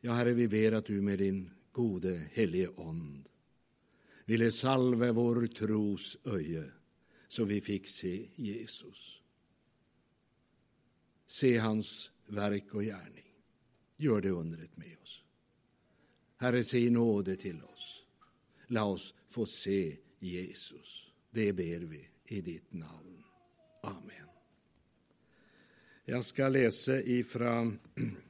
Ja, Herre, vi ber att du med din gode helige ond ville salve vår tros öje så vi fick se Jesus. Se hans verk och gärning. Gör det undret med oss. Herre, se nåde till oss. Låt oss få se Jesus. Det ber vi i ditt namn. Amen. Jag ska läsa ifrån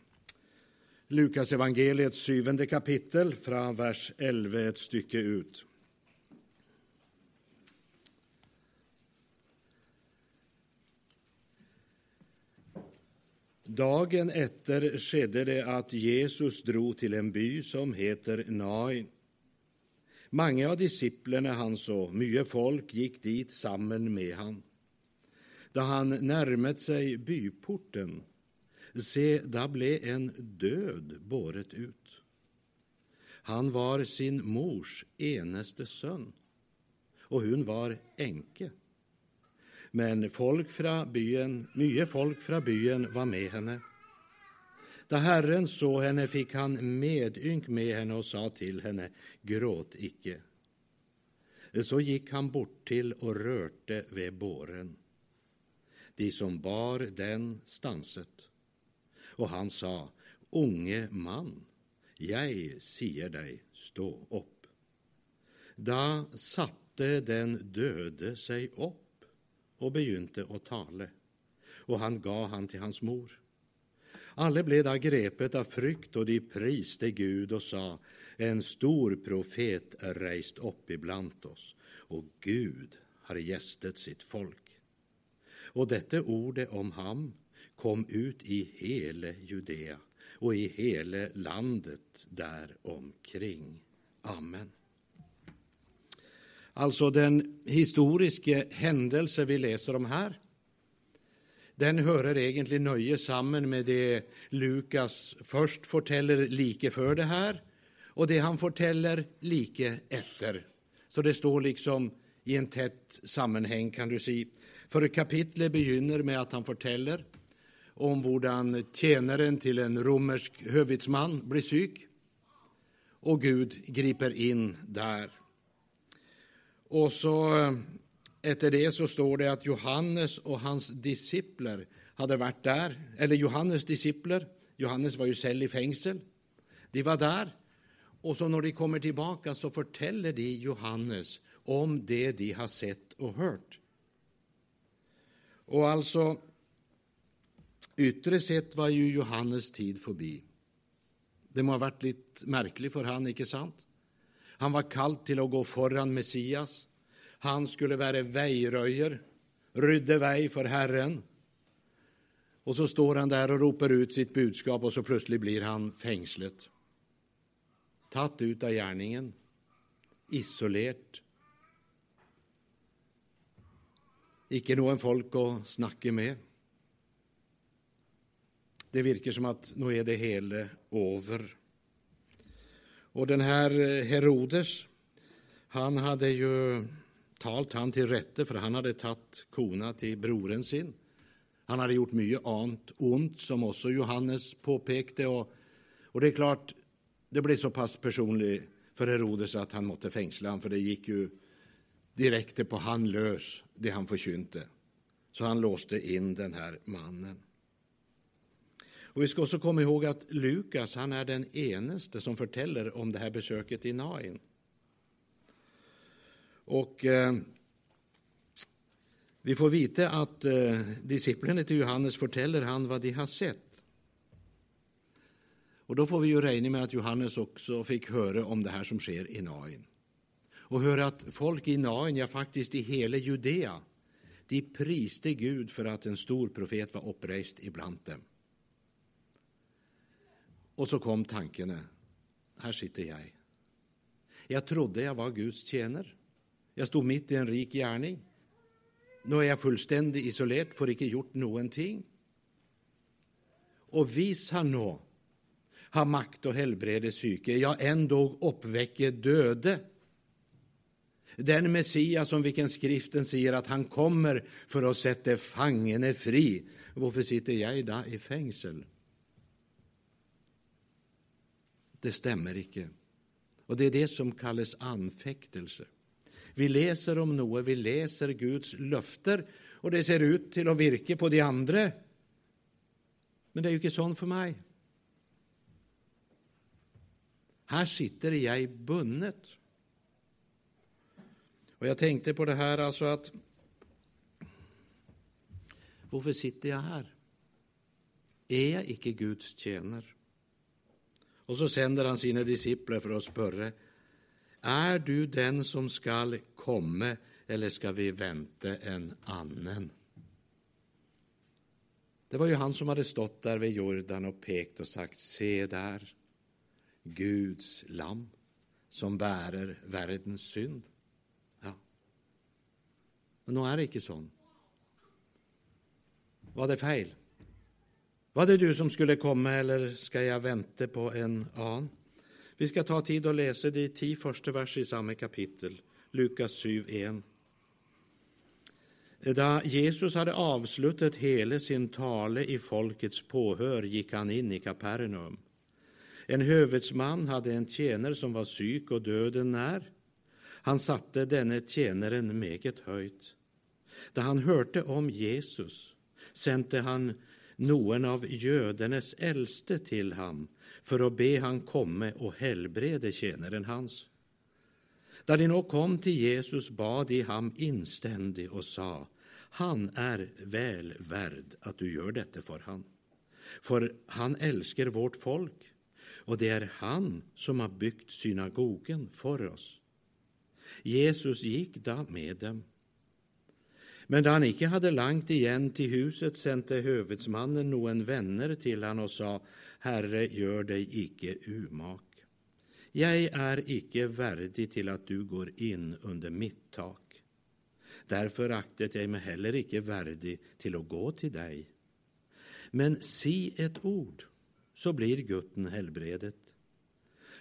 Lukas evangeliets syvende kapitel, från vers 11 ett stycke ut. Dagen efter skedde det att Jesus drog till en by som heter Nain. Många av disciplerna han så, mycket folk gick dit samman med han. Då han närmat sig byporten, se, där blev en död båret ut. Han var sin mors eneste son, och hon var änke. Men folk fra byen, mye folk från byen var med henne. Da Herren såg henne fick han medynk med henne och sa till henne, gråt icke. Så gick han bort till och rörte vid båren. De som bar den stanset. Och han sa, unge man, jag säger dig, stå upp. Då satte den döde sig upp och begynte att tala, och han gav han till hans mor. Alle blev da grepet av frykt, och de priste Gud och sa, en stor profet är rejst upp ibland oss, och Gud har gästet sitt folk. Och detta ordet om ham kom ut i hela Judea och i hela landet där omkring. Amen. Alltså den historiska händelse vi läser om här, den hører egentlig nøye sammen med det Lukas först forteller like før det här och det han forteller like efter. Så det står liksom i en tätt sammanhang kan du si. För kapitlet begynner med att han forteller om hur tjänaren till en romersk hövitsman blir syk och Gud griper in där. Och så eh, efter det så står det att Johannes och hans discipler hade varit där, eller Johannes discipler, Johannes var ju själv i fängsel, de var där. Och så när de kommer tillbaka så förtäller de Johannes om det de har sett och hört. Och alltså, yttre sett var ju Johannes tid förbi. Det må ha varit lite märkligt för han, inte sant? Han var kallt till att gå föran Messias. Han skulle vara vägröjer, rydde väg för Herren. Och så står han där och ropar ut sitt budskap och så plötsligt blir han fängslet. Tatt ut av gärningen, isolert. Icke någon folk att snacka med. Det virker som att nu är det hela över. Och den här eh, Herodes, han hade ju talt han till rätte, för han hade tagit kona till broren sin. Han hade gjort mycket annat ont, som också Johannes påpekade. Och, och det är klart, det blev så pass personligt för Herodes att han måtte fängsla honom, för det gick ju direkt på han lös, det han förkynte. Så han låste in den här mannen. Och vi ska också komma ihåg att Lukas, han är den eneste som förtäller om det här besöket i Nain. Och eh, vi får veta att eh, disciplinerna till Johannes förtäller han vad de har sett. Och då får vi ju räkna med att Johannes också fick höra om det här som sker i Nain. Och höra att folk i Nain, ja faktiskt i hela Judea, de priste Gud för att en stor profet var upprest ibland dem. Och så kom tanken, här sitter jag. Jag trodde jag var Guds tjänare. Jag stod mitt i en rik gärning. Nu är jag fullständigt isolerad, får inte gjort någonting. Och vis han nå har makt och helbrede psyke, ja, ändå uppväcker döde. Den Messias om vilken skriften säger att han kommer för att sätta fangene fri. Varför sitter jag idag i fängsel? Det stämmer icke. Och det är det som kallas anfäktelse. Vi läser om noe, vi läser Guds löfter och det ser ut till att virke på de andra. Men det är ju inte sånn för mig. Här sitter jag bundet. Och jag tänkte på det här, alltså att... Varför sitter jag här? Är jag icke Guds tjänare? Och så sänder han sina discipler för att spörre. Är du den som skall komma eller ska vi vänta en annan? Det var ju han som hade stått där vid Jordan och pekt och sagt, se där, Guds lam som bärer världens synd. Ja. Men nå er det ikke sånn. Var det feil? Var det du som skulle komma, eller ska jag vänta på en annen? Vi ska ta tid å lese de ti første vers i samme kapittel, Lukas 7, 1. Da Jesus hade avslutat hela sin tale i folkets påhör gick han in i Kapernaum. En hövetsman hade en tjänare som var syk och döden när. Han satte denne tjänaren meget höjt. Da han hörte om Jesus, sände han noen av jødenes eldste til ham for å be han komme og helbrede tjeneren hans. Da de nå kom til Jesus, ba de ham innstendig og sa, Han er vel verd at du gjør dette for han. For han elsker vårt folk, og det er han som har bygd synagogen for oss. Jesus gikk da med dem. Men då han icke hade langt igen till huset, sände høvedsmannen noen vänner till han och sa, Herre, gör dig icke umak. Jag är icke värdig till att du går in under mitt tak. Därför aktet jag mig heller icke värdig till att gå till dig. Men si ett ord, så blir gutten helbredet.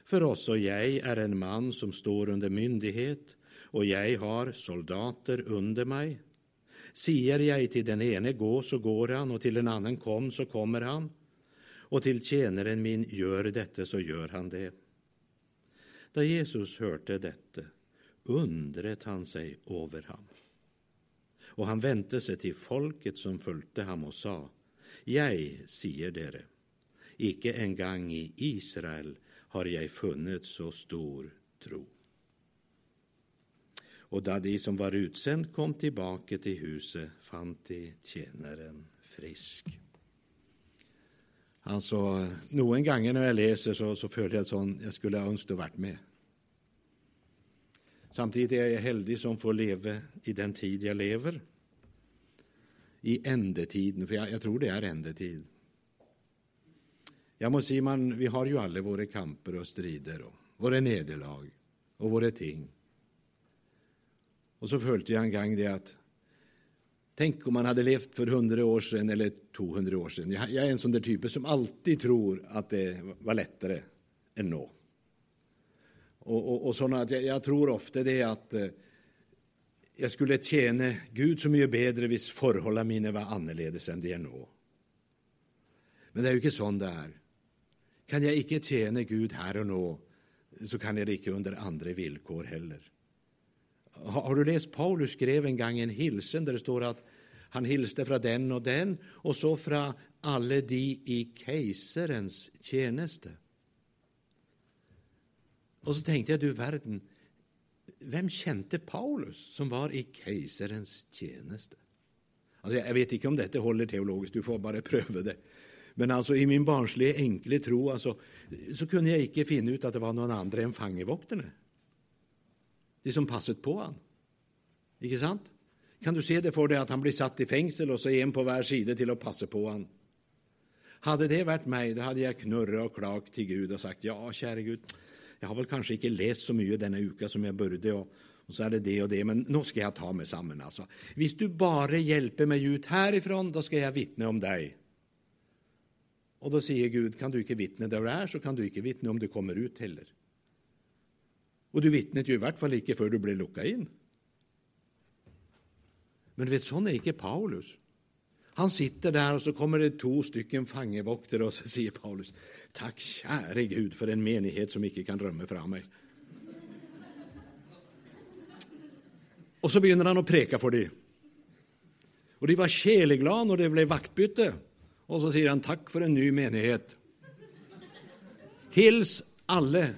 För oss och jag är en man som står under myndighet, och jag har soldater under mig. Sier jeg til den ene gå, så går han, og til den annen kom, så kommer han, og til tjeneren min gjør dette, så gjør han det. Da Jesus hørte dette, undret han seg over ham. Og han vendte seg til folket som fulgte ham, og sa, Jeg sier dere, ikke engang i Israel har jeg funnet så stor tro och da de som var utsänd kom tillbaka till huset, fann de tjänaren frisk. Alltså, Noen ganger när jag läser så, så føler jag at sånn, jag skulle ønsket å vært med. Samtidigt är jag heldig som får leva i den tid jag lever, i ändetiden, för jag, jag tror det är ändetid. Jag må säga, man, Vi har ju alla våra kamper och strider, och våra nederlag och våra ting. Og så følte jeg en gang det at Tenk om man hade levt för 100 år sedan eller 200 år sedan. Jag, är en sån där typ som alltid tror att det var lättare än nu. Och, och, och såna att jag, jag, tror ofta det att eh, jag skulle tjäna Gud så mycket bättre om förhållandena mine var annorlunda än de är nu. Men det är ju inte sånt det är. Kan jag inte tjäna Gud här och nu så kan jag det inte under andra villkor heller. Har du läst Paulus skrev en gång en hilsen där det står att han hilste från den och den, och så från alla de i kejsarens tjeneste. Och så tänkte jag, du verden, vem kände Paulus som var i kejsarens tjeneste? Alltså, jag vet inte om detta håller teologiskt, du får bara pröva det. Men alltså i min barnsliga, enkla tro alltså, så kunde jag inte finna ut att det var någon annan än enn det de som passet på han. Inte sant? Kan du se det för dig, att han blir satt i fängsel och så en på varje sida till att passa på han? Hade det varit mig, då hade jag knurrat och klagt till Gud och sagt ja, käre Gud, jag har väl kanske inte läst så mycket denna uka som jag började och, och så är det det och det, men nu ska jag ta mig samman alltså. Om du bara hjälper mig ut härifrån, då ska jag vittna om dig. Och då säger Gud, kan du inte vittna där du är, så kan du inte vittna om du kommer ut heller. Og du vitnet jo i hvert fall ikke før du ble lukka inn. Men du vet, sånn er ikke Paulus. Han sitter där och så kommer det to stycken fangevoktere, och så säger Paulus Tack käre Gud för en menighet som ikke kan rømme fra meg. Och så begynner han att preka för dem. Och de var sjeleglade och det blev vaktbyte. Och så säger han tack för en ny menighet. Hils alle.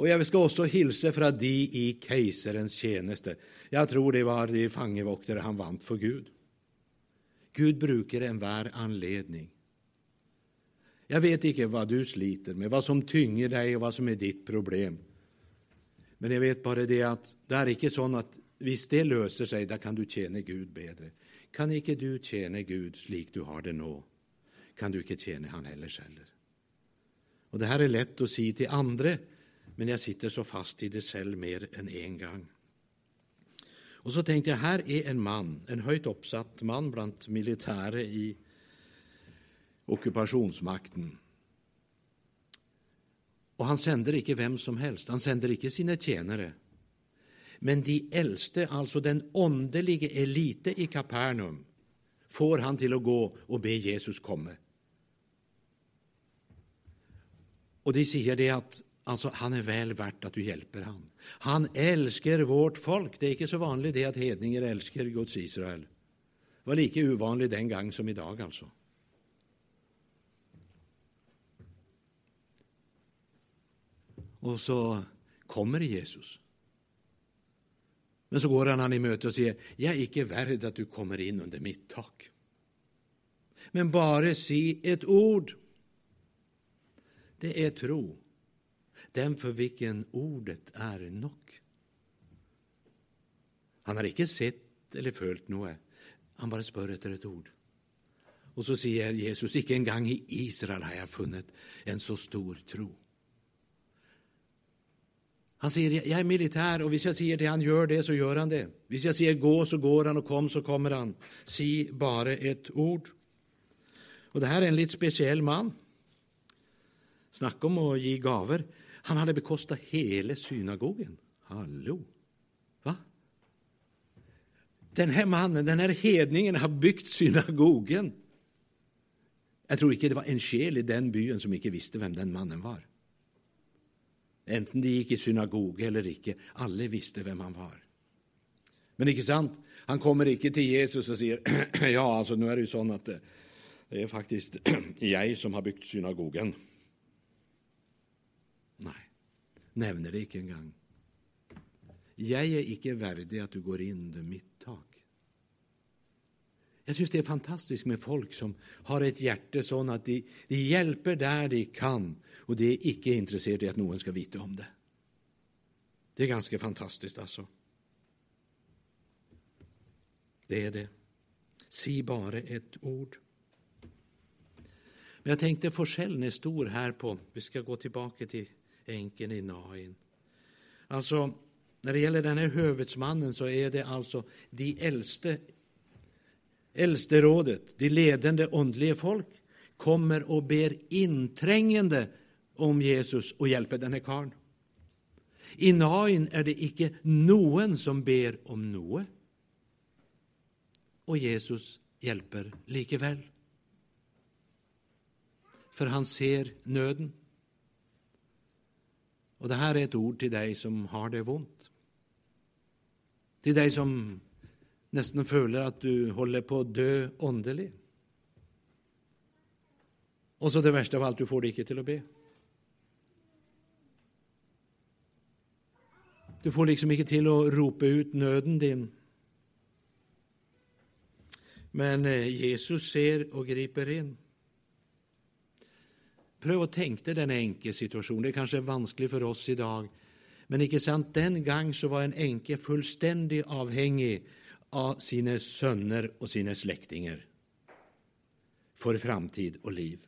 Och jag ska också hilse från de i kejsarens tjänste. Jag tror det var de fangevoktere han vant för Gud. Gud brukar enhver anledning. Jag vet inte vad du sliter med, vad som tynger dig och vad som är ditt problem. Men jag vet bara det att det är inte så att visst det löser sig, då kan du tjäna Gud bättre. Kan inte du tjäna Gud slik du har det nu, kan du inte tjäna Han heller heller. Och det här är lätt att säga till andra men jag sitter så fast i det själv mer än en gång. Och så tänkte jag, här är en man, en höjt uppsatt man bland militärer i ockupationsmakten. Och han sänder icke vem som helst, han sänder icke sina tjänare. Men de äldste, alltså den åndelige elite i Kapernaum, får han till att gå och be Jesus komma. Och de säger det att alltså, han är väl värt att du hjälper han. Han älskar vårt folk. Det är inte så vanligt det att hedningar älskar Guds Israel. Det var lika ovanligt den gång som idag alltså. Och så kommer Jesus. Men så går han han i möte och säger, jag är icke värd att du kommer in under mitt tak. Men bara si ett ord. Det är tro, den för vilken ordet är nog. Han har icke sett eller följt något, han bara spör efter ett ord. Och så säger Jesus, icke en gång i Israel har jag funnit en så stor tro. Han säger, jag är militär och om jag säger det han gör det så gör han det. Om jag säger gå så går han och kom så kommer han. Si bara ett ord. Och det här är en lite speciell man. Snacka om att ge gaver. Han hade bekostat hela synagogen. Hallå! Va? Den här mannen, den här hedningen har byggt synagogen. Jag tror inte det var en själ i den byn som inte visste vem den mannen var. Enten de gick i synagog eller icke. alla visste vem han var. Men inte sant? Han kommer icke till Jesus och säger ja, alltså nu är det ju så att eh, det är faktiskt jag som har byggt synagogen. Nej, nämner det inte en gång. Jag är verdig at att du går in under mitt tak. Jag syns det är fantastiskt med folk som har ett hjärta sånn att de, de hjälper där de kan och de är ikke intresserade av att någon ska veta om det. Det är ganska fantastiskt alltså. Det är det. Si bara ett ord. Men jag tänkte forskjellen er stor här på, vi ska gå tillbaka till änken i Nain. Alltså, när det gäller den här hövetsmannen så är det alltså de äldste Äldsterådet, de ledande åndliga folk, kommer och ber inträngande om Jesus och hjälper den här karln. I Nain är det icke någon som ber om något. Och Jesus hjälper likväl. För han ser nöden. Och det här är ett ord till dig som har det ont. Till dig som nästan känner att du håller på att dö åndelig. Och så det värsta av allt, du får det inte till att be. Du får liksom inte till att ropa ut nöden din. Men eh, Jesus ser och griper in. Pröv att tänka dig den enke situation. Det är kanske vanskligt för oss idag. Men inte sant, den gång så var en enke fullständigt avhängig av sina söner och sina släktingar för framtid och liv.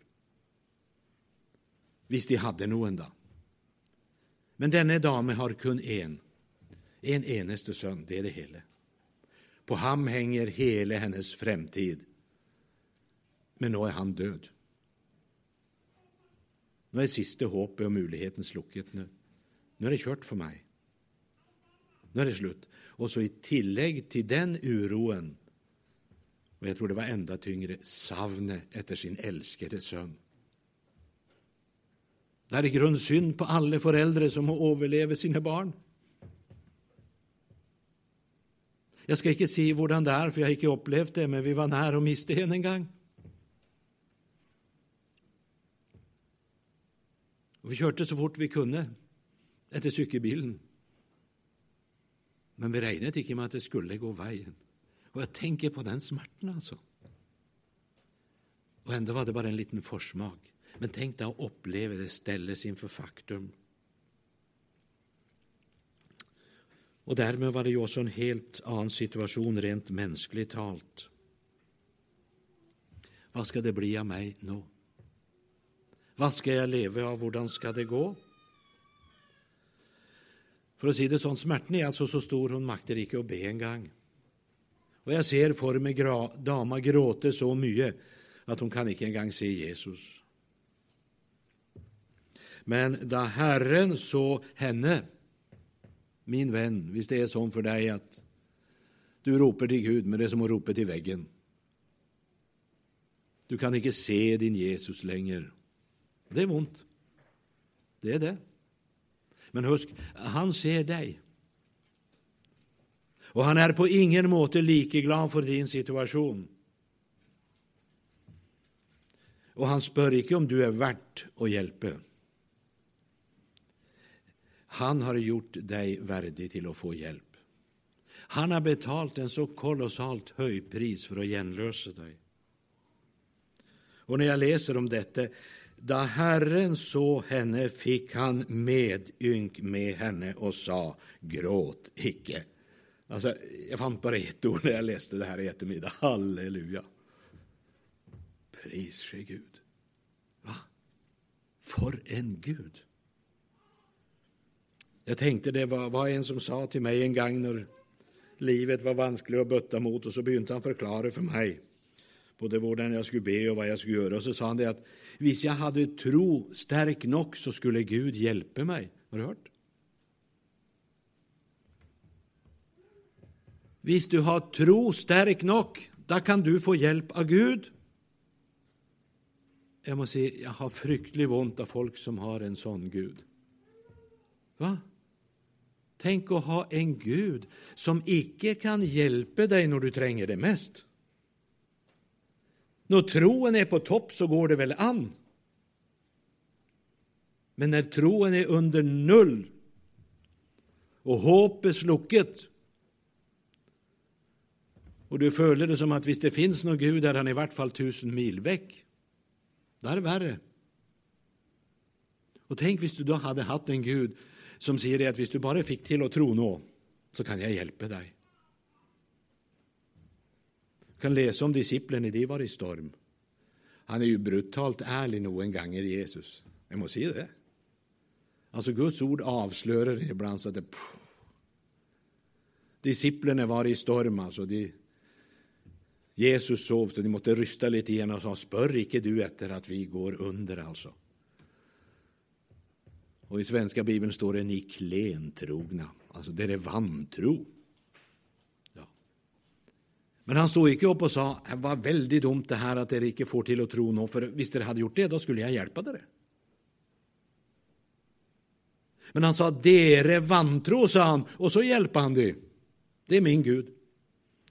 Visst de hade någon då. Men denna dame har kun en, en eneste son, det är det hela. På ham hänger hela hennes framtid. Men nu är han död. Nu är sista hoppet och möjligheten slukket nu. Nu är det kört för mig. Nu är det slut. Och så i tillägg till den uroen Og jeg tror det var enda tyngre savnet etter sin elskede sønn. Det er i grunn synd på alle foreldre som må overleve sine barn. Jeg skal ikke si hvordan det er, for jeg har ikke opplevd det, men vi var nær å miste henne en gang. Vi kjørte så fort vi kunne etter cykelbilen. Men vi regnet ikke med at det skulle gå veien. Og jeg tenker på den smerten, altså. Och ändå var det bara en liten forsmak. Men tänk dig att uppleva det ställas inför faktum. Och därmed var det ju också en helt annan situation, rent mänskligt talt. Vad ska det bli av mig nu? Hva skal jeg leve av, hvordan skal det gå? For å si det sånn, smerten er altså så stor hun makter ikke å be engang. Og jeg ser for meg dama gråte så mye at hun kan ikke engang se Jesus. Men da Herren så henne, min venn, hvis det er sånn for deg at du roper til Gud, men det er som å rope til veggen Du kan ikke se din Jesus lenger. Det är ont. Det är det. Men husk, han ser dig. Och han är på ingen måte like glad for din situation. Og han spør ikke om du er verdt å hjelpe. Han har gjort deg verdig til å få hjelp. Han har betalt en så kolossalt høy pris for å gjenløse deg. Og når jeg leser om dette, da Herren så henne, fick han medynk med henne och sa, gråt icke. Alltså, jag fann bara ett ord när jag läste det här i eftermiddag. Halleluja. Pris ske Gud. Va? För en Gud! Jag tänkte det var, var, en som sa till mig en gång när livet var vanskligt att bøtte mot, och så begynte han förklara för mig både hvordan jag skulle be och vad jag skulle göra. Och så sa han det att, visst jag hade tro stark nog så skulle Gud hjälpa mig. Har du hört? Visst du har tro stark nog, då kan du få hjälp av Gud. Jag måste säga, jag har fryktligt ont av folk som har en sån Gud. Va? Tänk att ha en Gud som icke kan hjälpa dig när du tränger det mest. När troen är på topp, så går det väl an. Men när troen är under null, och hoppet slucket och du följer det som att visst det finns någon Gud, där han i vart fall tusen mil väck. Det är det Och tänk om du då hade haft en Gud som säger att om du bara fick till att tro nå, så kan jag hjälpa dig kan läsa om disiplene, de var i storm. Han är ju brutalt ærlig noen ganger, Jesus. Jeg må si det. Altså, Guds ord avslører iblant så det Disiplene var i storm, altså. De, Jesus sov, så de måtte ryste litt igjen og sa, 'Spør ikke du etter at vi går under', altså. Och I svenska Bibeln står det 'ni klentrogna', alltså, det är vantro. Men han stod inte upp och sa det var väldigt dumt det här att er inte får till att tro nå, för visst dere hade gjort det, då skulle jag hjälpa er. Men han sa dere vantro, sa han, och så hjälper han dig. Det är min Gud.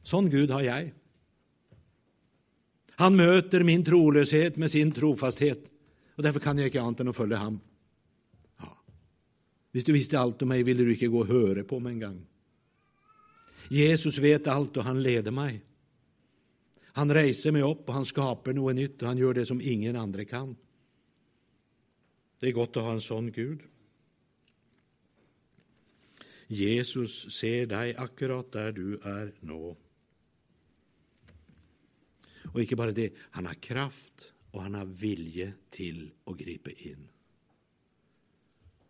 Sån Gud har jag. Han möter min trolöshet med sin trofasthet, och därför kan jag inte annat än att följa honom. Ja. visst du visste allt om mig, ville du inte gå och höra på mig en gång? Jesus vet allt och han leder mig. Han reiser meg opp, og han skaper noe nytt, og han gjør det som ingen andre kan. Det är gott att ha en sånn Gud. Jesus ser dig akkurat där du är nå. Och inte bara det, han har kraft, och han har vilje till att gripa in.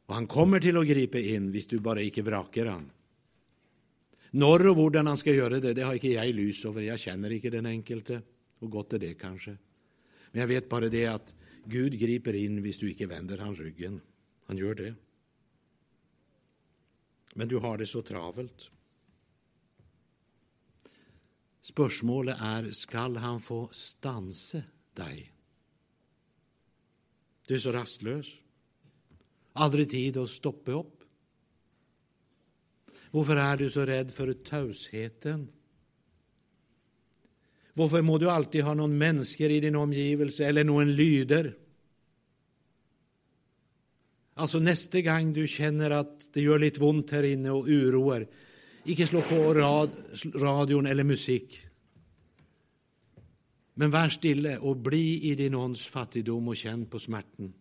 Och han kommer till att gripa in, hvis du bara inte vraker han. Når og hvordan han skal gjøre det, det har ikke jeg lys over. Jeg kjenner ikke den enkelte. Og godt er det, kanskje. Men jeg vet bare det at Gud griper inn hvis du ikke vender han ryggen. Han gjør det. Men du har det så travelt. Spørsmålet er skal han få stanse deg. Du er så rastløs. Aldri tid å stoppe opp. Varför är du så rädd för tausheten? Varför må du alltid ha någon människa i din omgivelse eller någon lyder? Alltså nästa gång du känner att det gör lite ont här inne och oroar. Icke slå på rad, radion eller musik. Men var stille och bli i din ånds fattigdom och känn på smärten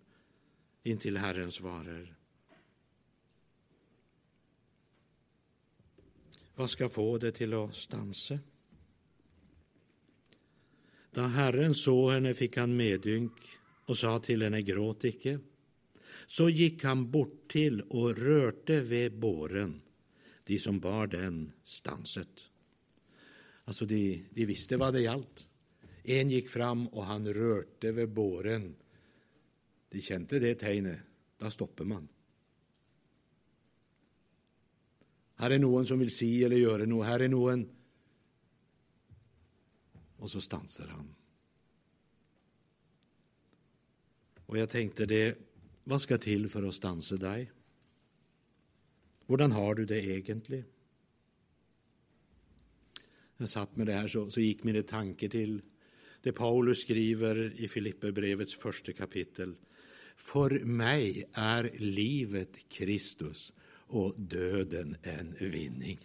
intill Herren svarar. Hva skal få det til å stanse? Da Herren så henne, fick han medynk och sa till henne, gråt icke. Så gick han bort till och rørte vid båren. De som bar den, stanset. Alltså, de, de visste vad det gjaldt. En gick fram, och han rörte vid båren. De kände det tegnet. Då stoppar man. Her er noen som vil si eller gjøre noe. Her er noen Og så stanser han. Og jeg tenkte det Hva skal til for å stanse deg? Hvordan har du det egentlig? Jeg satt med det her, så, så gikk mine tanker til det Paulus skriver i Filipperbrevets første kapittel. For meg er livet Kristus och döden en vinning.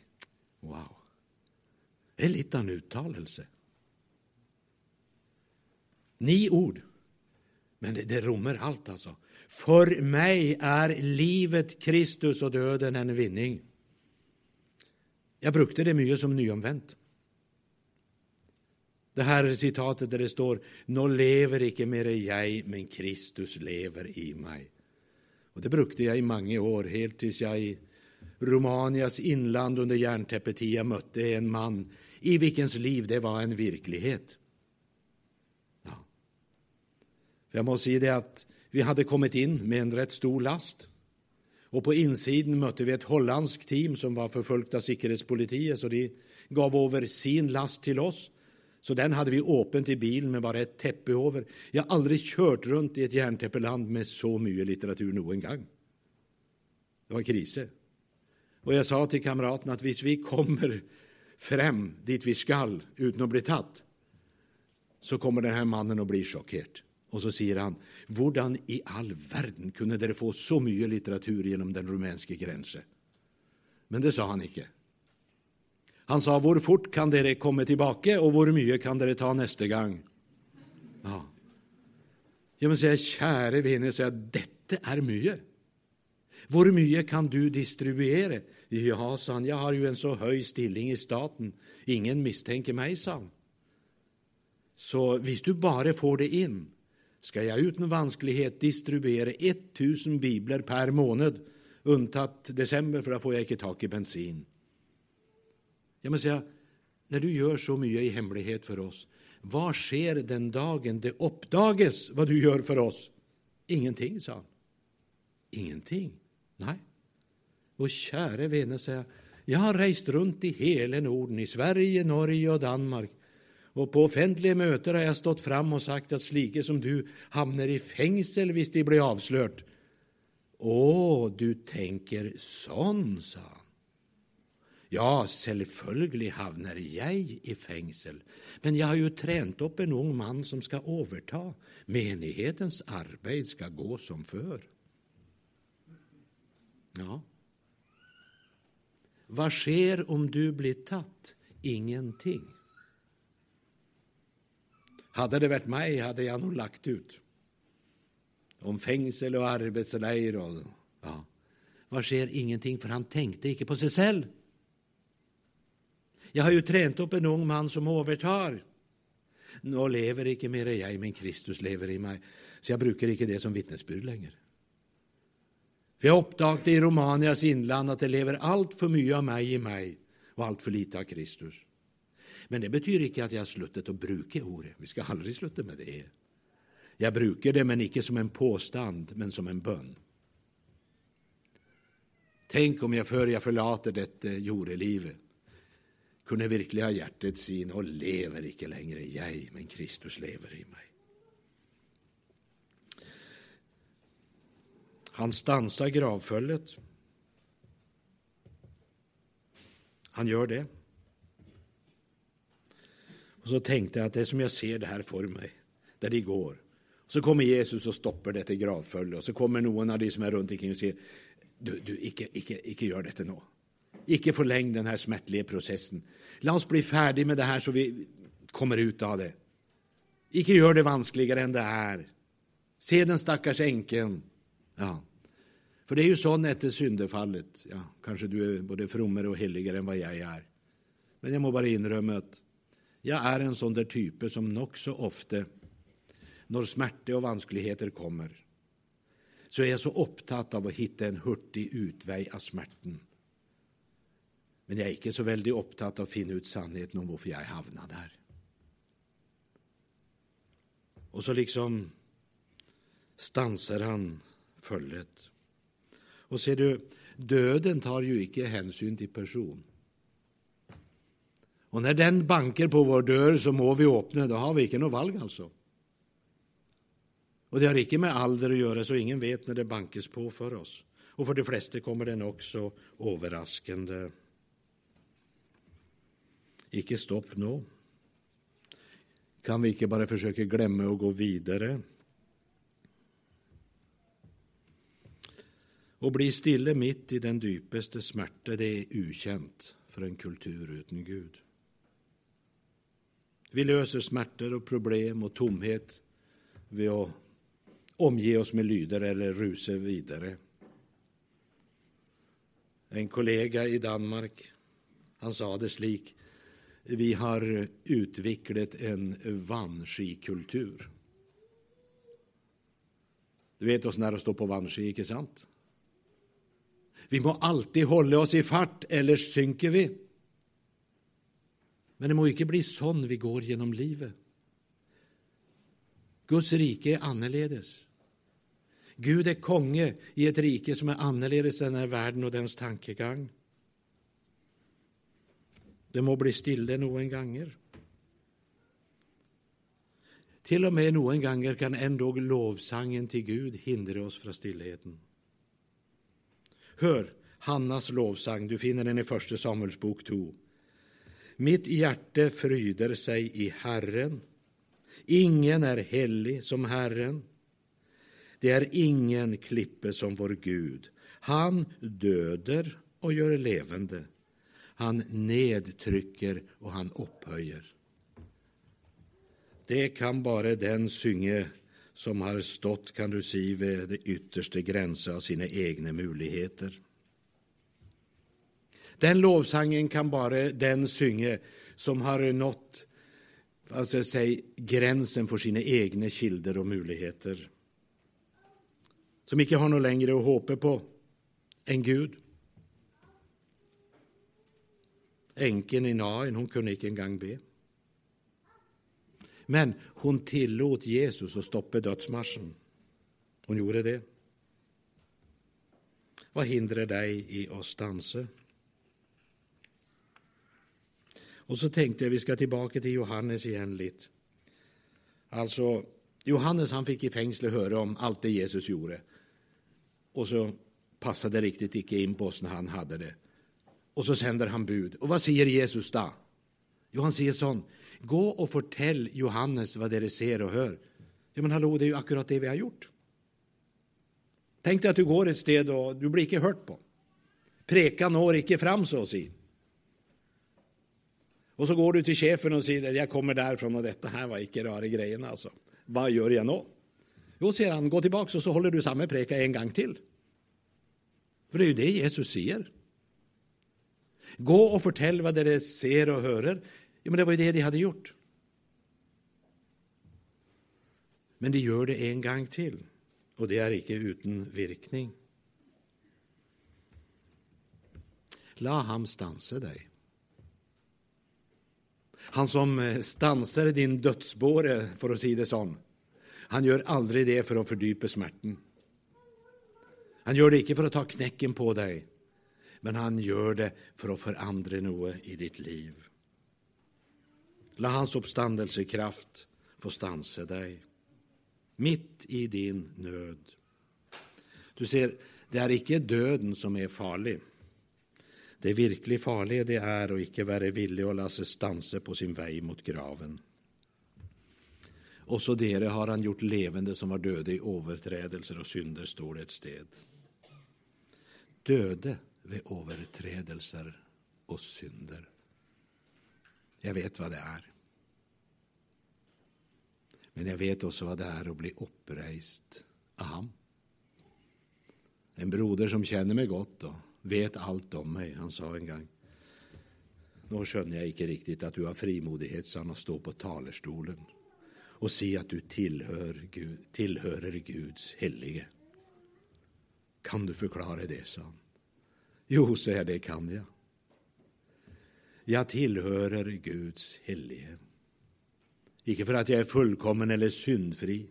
Wow. Det är lite av en uttalelse. Ni ord, men det, det rommer allt alltså. För mig är livet Kristus och döden en vinning. Jag brukade det mycket som nyomvänt. Det här citatet där det står 'Nå lever icke mer jeg, men Kristus lever i mig. Och Det brukade jag i många år, helt tills jag i Romanias inland under järntäppetia mötte en man i vilkens liv det var en verklighet. Ja. Jag måste säga det att vi hade kommit in med en rätt stor last. Och på insidan mötte vi ett holländskt team som var förföljt av säkerhetspolitiet så de gav över sin last till oss. Så den hade vi öppet i bilen med bara ett täppe över. Jag har aldrig kört runt i ett järntäppeland med så mycket litteratur någon gång. Det var krise. Och jag sa till kamraterna att hvis vi kommer fram dit vi skall utan att bli tatt, så kommer den här mannen att bli chockerad. Och så säger han, Hur i all världen kunde det få så mycket litteratur genom den rumänska gränsen? Men det sa han inte. Han sa, 'Hvor fort kan dere komme tilbake, og hvor mye kan dere ta neste gang?' Ja, ja men sier jeg, kjære vene, sier jeg, dette er mye. Hvor mye kan du distribuere? Ja, sa han, jeg har jo en så høy stilling i staten, ingen mistenker meg, sa han. Så hvis du bare får det inn, skal jeg uten vanskelighet distribuere 1000 bibler per måned, unntatt desember, for da får jeg ikke tak i bensin. Jag måste säga, när du gör så mycket i hemlighet för oss, 'vad sker den dagen det uppdages vad du gör för oss? Ingenting, sa han. Ingenting? Nej.' Og käre vene, sa jag, 'jag har rest runt i hela Norden, i Sverige, Norge och Danmark, och på offentliga möten har jag stått fram 'och sagt att slike som du hamnar i fängsel, visst de blir avslört. Åh, du tänker sån, sa han. Ja, selvfølgelig havner jeg i fengsel, men jeg har jo trent opp en ung mann som skal overta. Menighetens arbeid skal gå som før. Ja. Hva skjer om du blir tatt? Ingenting. Hadde det vært meg, hadde jeg nå lagt ut om fengsel og arbeidsleir og ja. Hva skjer? Ingenting, for han tenkte ikke på seg selv. Jeg har jo trent opp en ung mann som overtar. Nå lever ikke mer jeg, men Kristus lever i meg. Så jeg bruker ikke det som vitnesbyrd lenger. For jeg oppdaget i Romanias innland at det lever altfor mye av meg i meg, og altfor lite av Kristus. Men det betyr ikke at jeg har sluttet å bruke ordet. Vi skal aldri slutte med det. Jeg bruker det, men ikke som en påstand, men som en bønn. Tänk om jag för jag förlater detta jordelivet, kunde verkligen ha hjertet sin och lever icke längre. Jag, men Kristus lever i mig. Han stansar gravföljet. Han gör det. Och Så tänkte jag att det är som jag ser det här för mig, där de går. Så kommer Jesus och stoppar detta gravföljet och så kommer någon av de som är runt omkring och säger, du, du icke, icke, icke gör detta nå. Ikke forleng denne smertelige prosessen. La oss bli ferdig med det her, så vi kommer ut av det. Ikke gjør det vanskeligere enn det er. Se den stakkars enken. Ja. For det er jo sånn etter syndefallet. Ja, kanskje du er både frommere og helligere enn hva jeg er. Men jeg må bare innrømme at jeg er en sånn der type som nokså ofte, når smerte og vanskeligheter kommer, så er jeg så opptatt av å hitte en hurtig utvei av smerten. Men jeg er ikke så veldig opptatt av å finne ut sannheten om hvorfor jeg havna der. Og så liksom stanser han følget. Og ser du, døden tar jo ikke hensyn til person. Og når den banker på vår dør, så må vi åpne. Da har vi ikke noe valg, altså. Og det har ikke med alder å gjøre, så ingen vet når det bankes på for oss. Og for de fleste kommer den också overraskende. Ikke stopp nå. Kan vi ikke bare forsøke å glemme å gå videre? Å bli stille midt i den dypeste smerte, det er ukjent for en kultur uten Gud. Vi løser smerter og problem og tomhet ved å omgi oss med lyder eller ruse videre. En kollega i Danmark han sa det slik vi har utvecklat en vanskikultur. Du vet oss det er står på vanski, inte sant? Vi må alltid hålla oss i fart, eller synker vi. Men det må inte bli sånn vi går genom livet. Guds rike är annerledes. Gud är konge i ett rike som är annerledes den här världen och dens tankegång. Det må bli stille noen ganger. Til og med noen ganger kan endog lovsangen til Gud hindre oss fra stillheten. Hør Hannas lovsang, du finner den i Første Samuels bok 2. Mitt hjerte fryder seg i Herren. Ingen er hellig som Herren. Det er ingen klippe som vår Gud. Han døder og gjør levende. Han nedtrycker och han upphöjer. Det kan bara den synge som har stått, kan du si, vid det yttersta gränserna av sina egna möjligheter. Den lovsangen kan bara den synge som har nått alltså, säg, gränsen för sina egna kilder och möjligheter. Som inte har något längre att hoppa på än Gud. Enken i Nain hon kunne ikke engang be. Men hon tillot Jesus å stoppe dødsmarsjen. Hon gjorde det. Hva hindrer deg i å stanse? Och så tänkte jag vi ska tillbaka till Johannes igen lite. Alltså, Johannes han fick i fengselet höra om allt det Jesus gjorde, och så passade det riktigt ikke in på när han hade det. Och så sänder han bud. Och vad säger Jesus då? Jo, han säger sån. Gå och fortell Johannes vad det ser och hör. Ja, men hallå, det är ju akkurat det vi har gjort. Tänk dig att du går ett sted, och du blir inte hört på. Prekan når icke fram, så att säga. Och så går du till chefen och säger att jag kommer därifrån och detta här var icke rara grejerna. Alltså. Vad gör jag nu? Jo, säger han, gå tillbaka och så håller du samma preka en gång till. För det är ju det Jesus säger. Gå och fortell vad dere ser och hörer. Ja, men det var ju det de hade gjort. Men de gör det en gång till, och det är inte utan virkning. La ham stanse dig. Han som eh, stansar din dödsbåre, för att säga det så, han gör aldrig det för att fördjupa smärten. Han gör det inte för att ta knäcken på dig men han gör det för att forandre noe i ditt liv. La hans oppstandelsekraft få stanse deg, midt i din nød. Du ser, det er ikke døden som er farlig. Det virkelig farlige det er å ikke være villig å la seg stanse på sin vei mot graven. Også dere har han gjort levende som var døde i overtredelser og synder, står det et sted. Døde vid överträdelser och synder. Jag vet vad det är. Men jag vet också vad det är att bli oppreist av ham. En broder som känner mig gott och vet allt om mig Han sa en gång... Nu skjønner jag inte riktigt att du har frimodighet, så han, stå på talerstolen och se att du tillhör Gud, tillhörer Guds helige. Kan du förklara det, sa han. Jo, säger jag, det kan jag. Jag tillhörer Guds helige. Icke för att jag är fullkommen eller syndfri,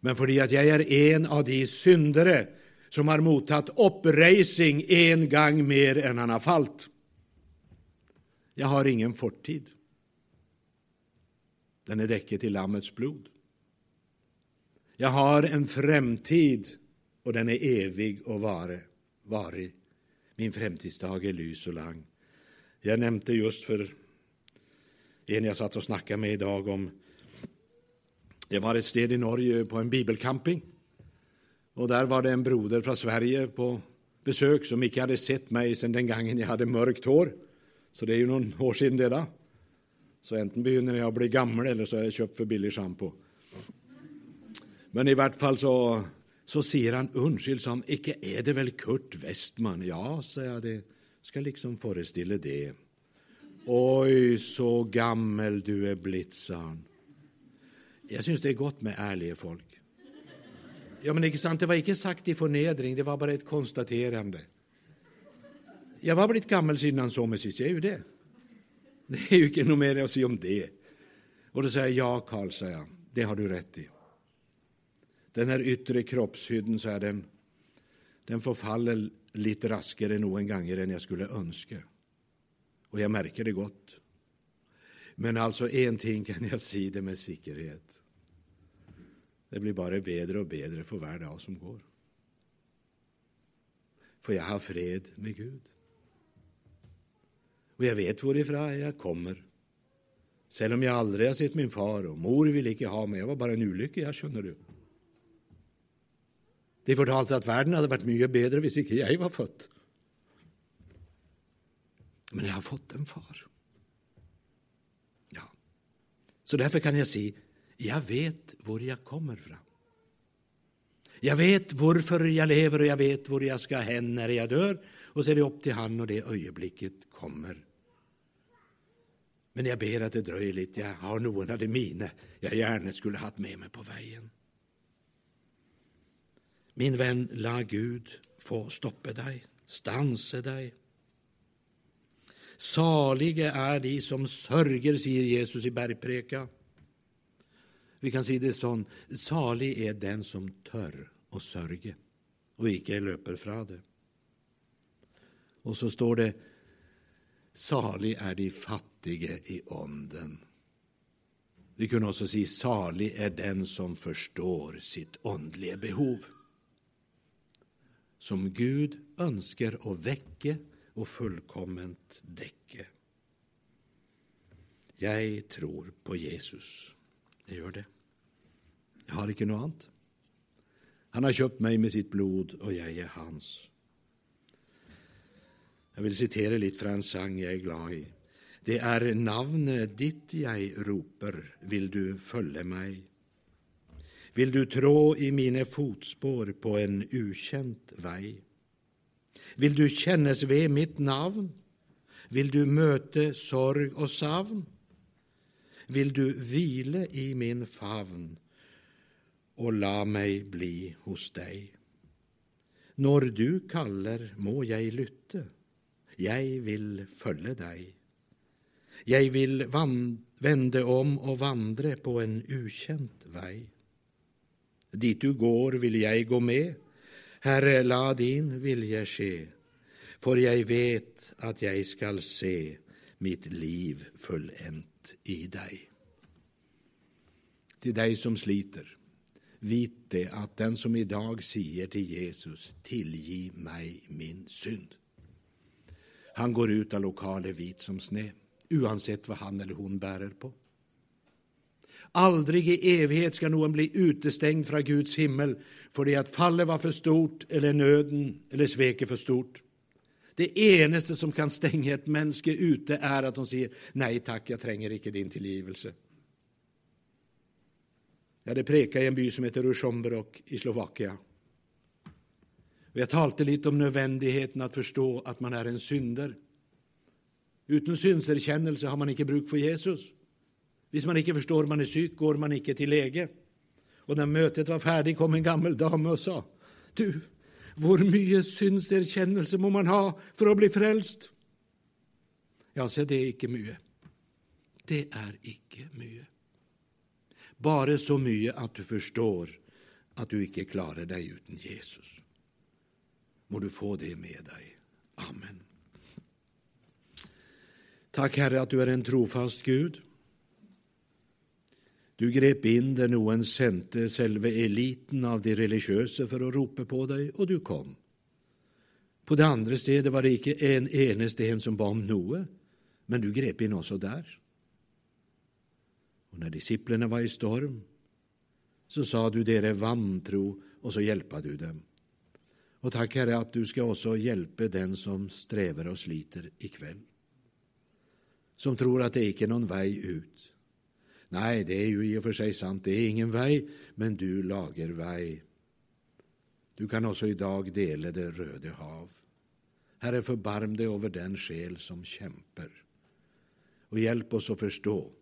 men för att jag är en av de syndare som har mottagit uppracing en gång mer än han har fallit. Jag har ingen fortid. Den är däcket i lammets blod. Jag har en framtid och den är evig och vare, varig. Min framtidsdag är lys och lang. Jag nämnde just för en jag satt och snackade med i dag, om Jag var ett sted i Norge på en bibelcamping. Och där var det en broder från Sverige på besök som inte hade sett mig sedan den gången jag hade mörkt hår. Så det är ju någon år sedan det, då. Så enten begynner jag bli gammal eller så har jag köpt för billig shampoo. Men i vart fall så, så ser han unnskyld, sa ikke er det vel Kurt Westman? Ja, sa jag, det skal liksom forestille det. Oj, så gammel du är blitt, sa han. Jeg syns det är gott med ärliga folk. Ja, men ikke sant, Det var ikke sagt i fornedring, det var bara ett konstaterande. Jag var blitt gammel siden han så meg sist. Jeg er jo det. Det är ju ikke noe mer å si om det. Och då säger jag, ja, Carl, säger jag, Det har du rätt i. Den här yttre kroppshydden, så är den, den förfaller lite raskare noen ganger än jag skulle önska. Och jag märker det gott. Men alltså, en ting kan jag säga det med säkerhet. Det blir bara bättre och bättre för varje dag som går. För jag har fred med Gud. Och jag vet varifrån jag kommer. Även om jag aldrig har sett min far, och mor ville inte ha mig. Jag var bara en olycka, jag känner du. De fortalte at verden hadde vært mye bedre hvis ikke jeg var født. Men jeg har fått en far. Ja. Så derfor kan jeg si jeg vet hvor jeg kommer fra. Jeg vet hvorfor jeg lever, og jeg vet hvor jeg skal hen når jeg dør. Og så er det opp til Han når det øyeblikket kommer. Men jeg ber at det drøyer litt. Jeg har noen av de mine jeg gjerne skulle hatt med meg på veien. Min venn, la Gud få stoppe deg, stanse deg. Salige er de som sørger, sier Jesus i bergpreka. Vi kan si det sånn salig er den som tør å sørge, og ikke løper fra det. Og så står det salig er de fattige i ånden. Vi kunne også si salig er den som forstår sitt åndelige behov, som Gud ønsker å vekke og fullkomment dekke. Jeg tror på Jesus. Jeg gjør det. Jeg har ikke noe annet. Han har kjøpt meg med sitt blod, og jeg er hans. Jeg vil sitere litt fra en sang jeg er glad i. Det er navnet ditt jeg roper, vil du følge meg? Vill du trå i mine fotspår på en ukjent vei? Vil du kjennes ved mitt navn? Vil du møte sorg og savn? vil du hvile i min favn og la meg bli hos deg. Når du kaller, må jeg lytte, jeg vil følge deg. Jeg vil vende om og vandre på en ukjent vei. Dit du går, vill jag gå med, Herre, la din vilje ske, för jag vet att jag skall se mitt liv fullänt i dig. Till dig som sliter, vit det att den som idag säger till Jesus, tillgiv mig min synd. Han går ut av lokalen vit som snö, oavsett vad han eller hon bärer på. Aldrig i evighet ska någon bli utestängd från Guds himmel för det att fallet var för stort eller nöden eller sveket för stort. Det enaste som kan stänga ett människa ute är att de säger nej tack, jag tränger icke din tillgivelse. Jag hade prekat i en by som heter Rushomberok i Slovakien. Jag talade lite om nödvändigheten att förstå att man är en synder. Utan synserkännelse har man inte bruk för Jesus. Hvis man inte förstår man är syk, går man inte till läge. Och när mötet var färdigt kom en gammal dam och sa, du, hvor mycket synserkännelse må man ha för att bli frälst? Ja, så det är icke mycket. Det är icke mycket. Bara så mycket att du förstår att du icke klarar dig utan Jesus. Må du få det med dig. Amen. Tack Herre att du är en trofast Gud. Du grep in där någon sände själva eliten av de religiösa för att ropa på dig, och du kom. På det andra stället var det icke en eneste en som bad om något, men du grep in också där. Och när disciplinerna var i storm så sa du dere vantro och så hjälpa du dem. Och tack Herre att du ska också hjälpa den som strävar och sliter ikväll. Som tror att det icke är någon väg ut. Nej, det är ju i och för sig sant, det är ingen väg, men du lager väg. Du kan också idag dela det röde hav. Herre, förbarm dig över den själ som kämpar. Och hjälp oss att förstå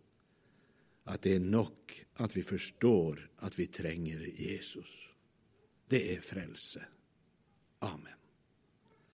att det är nog att vi förstår att vi tränger Jesus. Det är frälse. Amen.